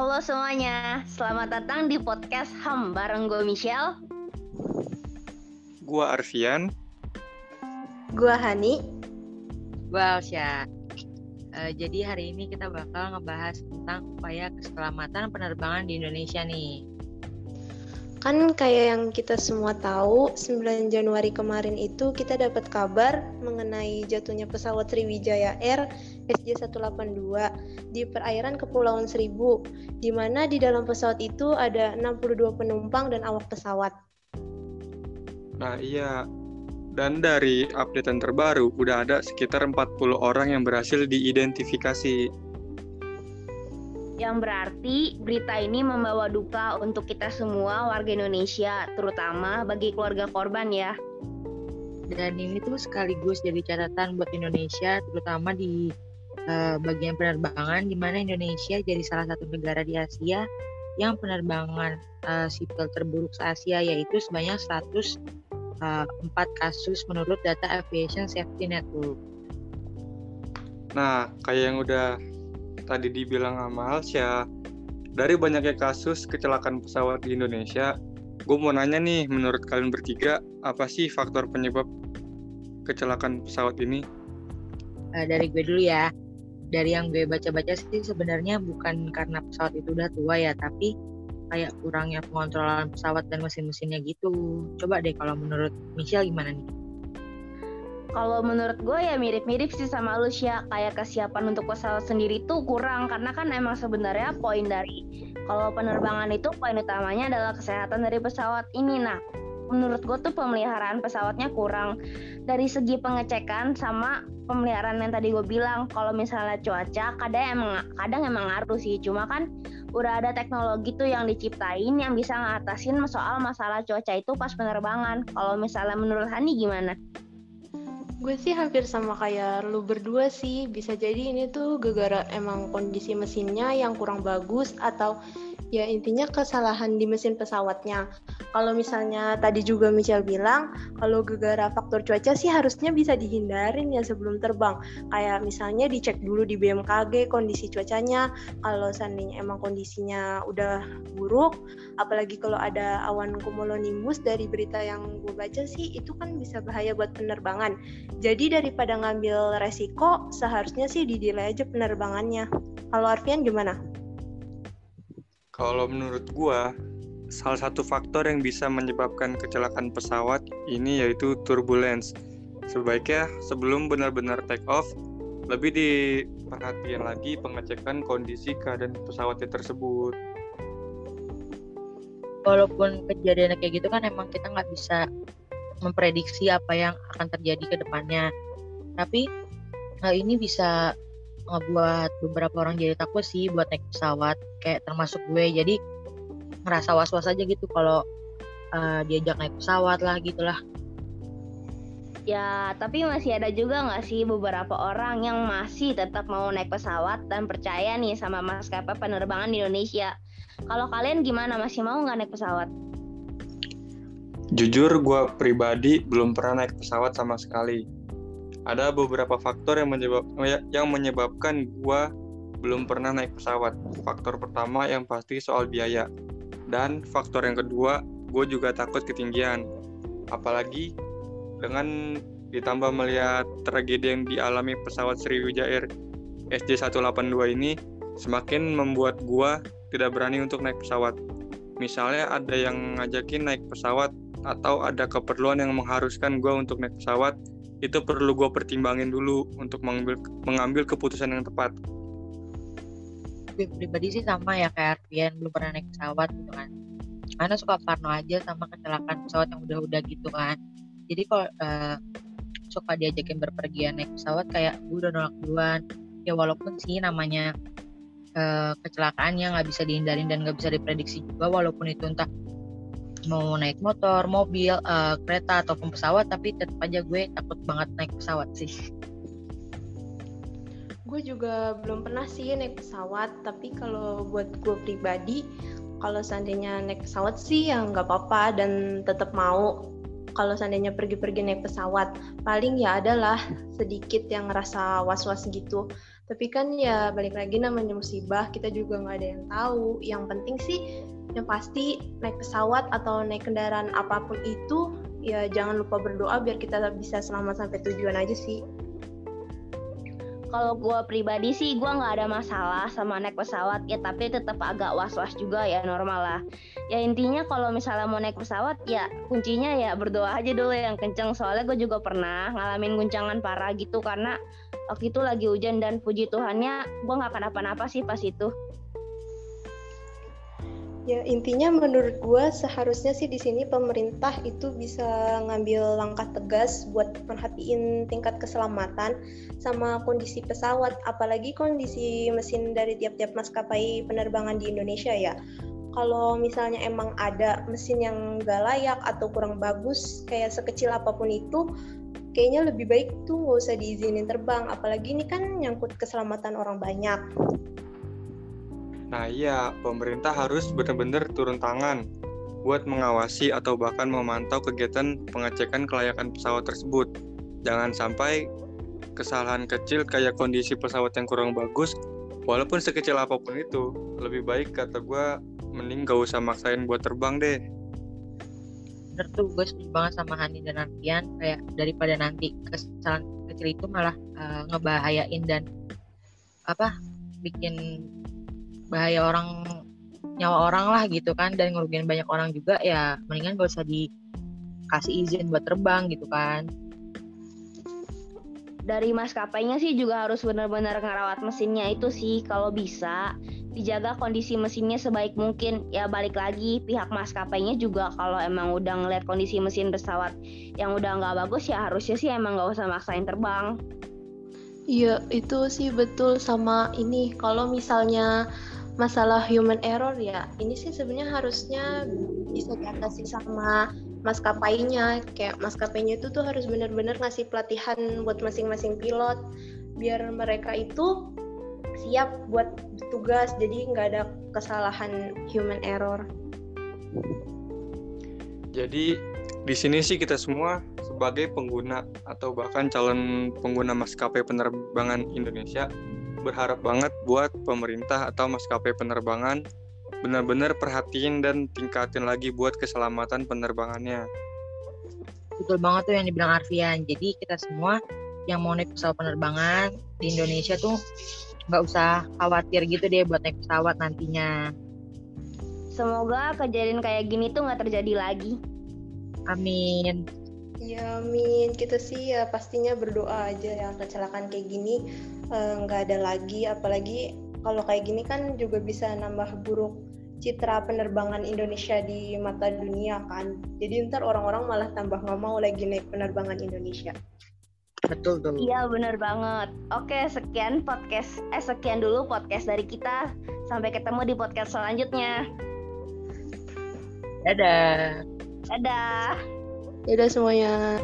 Halo semuanya, selamat datang di podcast HAM bareng gue Michelle. Gua Arfian. Gua Hani. Gua Alsya. Uh, jadi hari ini kita bakal ngebahas tentang upaya keselamatan penerbangan di Indonesia nih. Kan kayak yang kita semua tahu, 9 Januari kemarin itu kita dapat kabar mengenai jatuhnya pesawat Sriwijaya Air SJ182 di perairan Kepulauan Seribu, di mana di dalam pesawat itu ada 62 penumpang dan awak pesawat. Nah iya, dan dari update terbaru udah ada sekitar 40 orang yang berhasil diidentifikasi yang berarti berita ini membawa duka untuk kita semua warga Indonesia, terutama bagi keluarga korban ya. Dan ini tuh sekaligus jadi catatan buat Indonesia, terutama di uh, bagian penerbangan, di mana Indonesia jadi salah satu negara di Asia yang penerbangan uh, sipil terburuk se-Asia, yaitu sebanyak 104 uh, kasus menurut data Aviation Safety Network. Nah, kayak yang udah tadi dibilang sama Alsya, dari banyaknya kasus kecelakaan pesawat di Indonesia, gue mau nanya nih, menurut kalian bertiga, apa sih faktor penyebab kecelakaan pesawat ini? Uh, dari gue dulu ya. Dari yang gue baca-baca sih sebenarnya bukan karena pesawat itu udah tua ya, tapi kayak kurangnya pengontrolan pesawat dan mesin-mesinnya gitu. Coba deh kalau menurut Michelle gimana nih? Kalau menurut gue ya mirip-mirip sih sama lu ya kayak kesiapan untuk pesawat sendiri tuh kurang karena kan emang sebenarnya poin dari kalau penerbangan itu poin utamanya adalah kesehatan dari pesawat ini. Nah, menurut gue tuh pemeliharaan pesawatnya kurang dari segi pengecekan sama pemeliharaan yang tadi gue bilang kalau misalnya cuaca kadang emang kadang emang ngaruh sih cuma kan udah ada teknologi tuh yang diciptain yang bisa ngatasin soal masalah cuaca itu pas penerbangan kalau misalnya menurut Hani gimana? Gue sih hampir sama kayak lu berdua sih. Bisa jadi ini tuh gara-gara emang kondisi mesinnya yang kurang bagus atau ya intinya kesalahan di mesin pesawatnya. Kalau misalnya tadi juga Michelle bilang, kalau gegara faktor cuaca sih harusnya bisa dihindarin ya sebelum terbang. Kayak misalnya dicek dulu di BMKG kondisi cuacanya. Kalau seandainya emang kondisinya udah buruk, apalagi kalau ada awan cumulonimbus dari berita yang gue baca sih, itu kan bisa bahaya buat penerbangan. Jadi daripada ngambil resiko, seharusnya sih didelay aja penerbangannya. Kalau Arfian gimana? Kalau menurut gua, salah satu faktor yang bisa menyebabkan kecelakaan pesawat ini yaitu turbulence. Sebaiknya sebelum benar-benar take off, lebih diperhatikan lagi pengecekan kondisi keadaan pesawatnya tersebut. Walaupun kejadian kayak gitu kan emang kita nggak bisa memprediksi apa yang akan terjadi ke depannya. Tapi hal ini bisa ngebuat beberapa orang jadi takut sih buat naik pesawat kayak termasuk gue jadi ngerasa was-was aja gitu kalau uh, diajak naik pesawat lah gitulah Ya, tapi masih ada juga nggak sih beberapa orang yang masih tetap mau naik pesawat dan percaya nih sama maskapai penerbangan di Indonesia. Kalau kalian gimana? Masih mau nggak naik pesawat? Jujur, gue pribadi belum pernah naik pesawat sama sekali ada beberapa faktor yang menyebab yang menyebabkan gua belum pernah naik pesawat. Faktor pertama yang pasti soal biaya. Dan faktor yang kedua, gue juga takut ketinggian. Apalagi dengan ditambah melihat tragedi yang dialami pesawat Sriwijaya Air SJ182 ini semakin membuat gua tidak berani untuk naik pesawat. Misalnya ada yang ngajakin naik pesawat atau ada keperluan yang mengharuskan gua untuk naik pesawat itu perlu gue pertimbangin dulu untuk mengambil mengambil keputusan yang tepat. Gue pribadi sih sama ya kayak Arvian belum pernah naik pesawat gitu kan. Karena suka parno aja sama kecelakaan pesawat yang udah-udah gitu kan. Jadi kalau uh, suka diajakin berpergian naik pesawat kayak gue udah nolak duluan. Ya walaupun sih namanya uh, kecelakaannya nggak bisa dihindarin dan nggak bisa diprediksi juga walaupun itu entah mau naik motor, mobil, uh, kereta ataupun pesawat, tapi tetap aja gue takut banget naik pesawat sih. Gue juga belum pernah sih naik pesawat, tapi kalau buat gue pribadi, kalau seandainya naik pesawat sih ya nggak apa-apa dan tetap mau. Kalau seandainya pergi-pergi naik pesawat, paling ya adalah sedikit yang ngerasa was-was gitu. Tapi kan ya balik lagi namanya musibah, kita juga nggak ada yang tahu. Yang penting sih yang pasti naik pesawat atau naik kendaraan apa pun itu ya jangan lupa berdoa biar kita bisa selamat sampai tujuan aja sih. Kalau gue pribadi sih gue nggak ada masalah sama naik pesawat ya tapi tetap agak was-was juga ya normal lah. Ya intinya kalau misalnya mau naik pesawat ya kuncinya ya berdoa aja dulu yang kenceng soalnya gue juga pernah ngalamin guncangan parah gitu karena waktu itu lagi hujan dan puji Tuhannya gue nggak kenapa-napa sih pas itu. Ya intinya menurut gue seharusnya sih di sini pemerintah itu bisa ngambil langkah tegas buat perhatiin tingkat keselamatan sama kondisi pesawat, apalagi kondisi mesin dari tiap-tiap maskapai penerbangan di Indonesia ya. Kalau misalnya emang ada mesin yang gak layak atau kurang bagus, kayak sekecil apa pun itu, kayaknya lebih baik tuh nggak usah diizinin terbang, apalagi ini kan nyangkut keselamatan orang banyak. Nah iya, pemerintah harus benar-benar turun tangan buat mengawasi atau bahkan memantau kegiatan pengecekan kelayakan pesawat tersebut. Jangan sampai kesalahan kecil kayak kondisi pesawat yang kurang bagus, walaupun sekecil apa pun itu, lebih baik kata gue mending gak usah maksain buat terbang deh. Bener tuh, gue setuju banget sama Hani dan Arfian, kayak daripada nanti kesalahan kecil itu malah uh, ngebahayain dan apa bikin bahaya orang nyawa orang lah gitu kan dan ngerugiin banyak orang juga ya mendingan gak usah dikasih izin buat terbang gitu kan. Dari maskapainya sih juga harus benar-benar ngerawat mesinnya itu sih kalau bisa dijaga kondisi mesinnya sebaik mungkin. Ya balik lagi pihak maskapainya juga kalau emang udah ngeliat kondisi mesin pesawat yang udah nggak bagus ya harusnya sih emang nggak usah maksain terbang. Iya, itu sih betul. Sama ini. Kalau misalnya masalah human error ya ini sih sebenarnya harusnya bisa diatasi sama maskapainya. Kayak maskapainya itu tuh harus benar-benar ngasih pelatihan buat masing-masing pilot biar mereka itu siap buat tugas jadi nggak ada kesalahan human error. Jadi di sini sih kita semua sebagai pengguna atau bahkan calon pengguna maskapai penerbangan Indonesia berharap banget buat pemerintah atau maskapai penerbangan benar-benar perhatiin dan tingkatin lagi buat keselamatan penerbangannya. Betul banget tuh yang dibilang Arfian. Jadi kita semua yang mau naik pesawat penerbangan di Indonesia tuh nggak usah khawatir gitu deh buat naik pesawat nantinya. Semoga kejadian kayak gini tuh nggak terjadi lagi. Amin. Ya amin, kita sih ya pastinya berdoa aja yang kecelakaan kayak gini eh, nggak uh, ada lagi, apalagi kalau kayak gini kan juga bisa nambah buruk citra penerbangan Indonesia di mata dunia kan. Jadi ntar orang-orang malah tambah nggak mau lagi naik penerbangan Indonesia. Betul tuh. Iya bener banget. Oke sekian podcast, eh sekian dulu podcast dari kita. Sampai ketemu di podcast selanjutnya. Dadah. Dadah. Dadah semuanya.